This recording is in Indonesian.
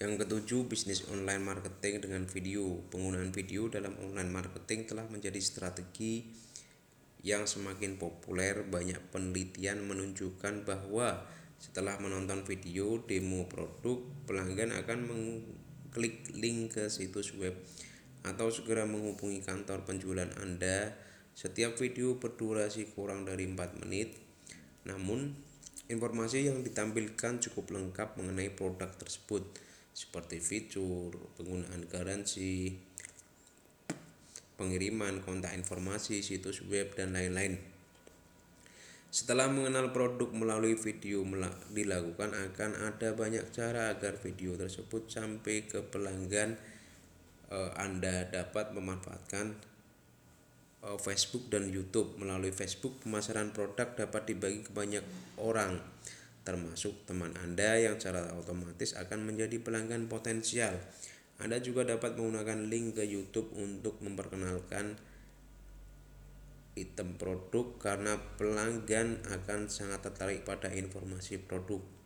Yang ketujuh, bisnis online marketing dengan video. Penggunaan video dalam online marketing telah menjadi strategi yang semakin populer. Banyak penelitian menunjukkan bahwa setelah menonton video demo produk, pelanggan akan mengklik link ke situs web atau segera menghubungi kantor penjualan Anda. Setiap video berdurasi kurang dari 4 menit. Namun, informasi yang ditampilkan cukup lengkap mengenai produk tersebut seperti fitur, penggunaan garansi, pengiriman, kontak informasi, situs web, dan lain-lain. Setelah mengenal produk melalui video dilakukan akan ada banyak cara agar video tersebut sampai ke pelanggan eh, Anda dapat memanfaatkan eh, Facebook dan YouTube. Melalui Facebook pemasaran produk dapat dibagi ke banyak orang termasuk teman Anda yang secara otomatis akan menjadi pelanggan potensial. Anda juga dapat menggunakan link ke YouTube untuk memperkenalkan item produk karena pelanggan akan sangat tertarik pada informasi produk.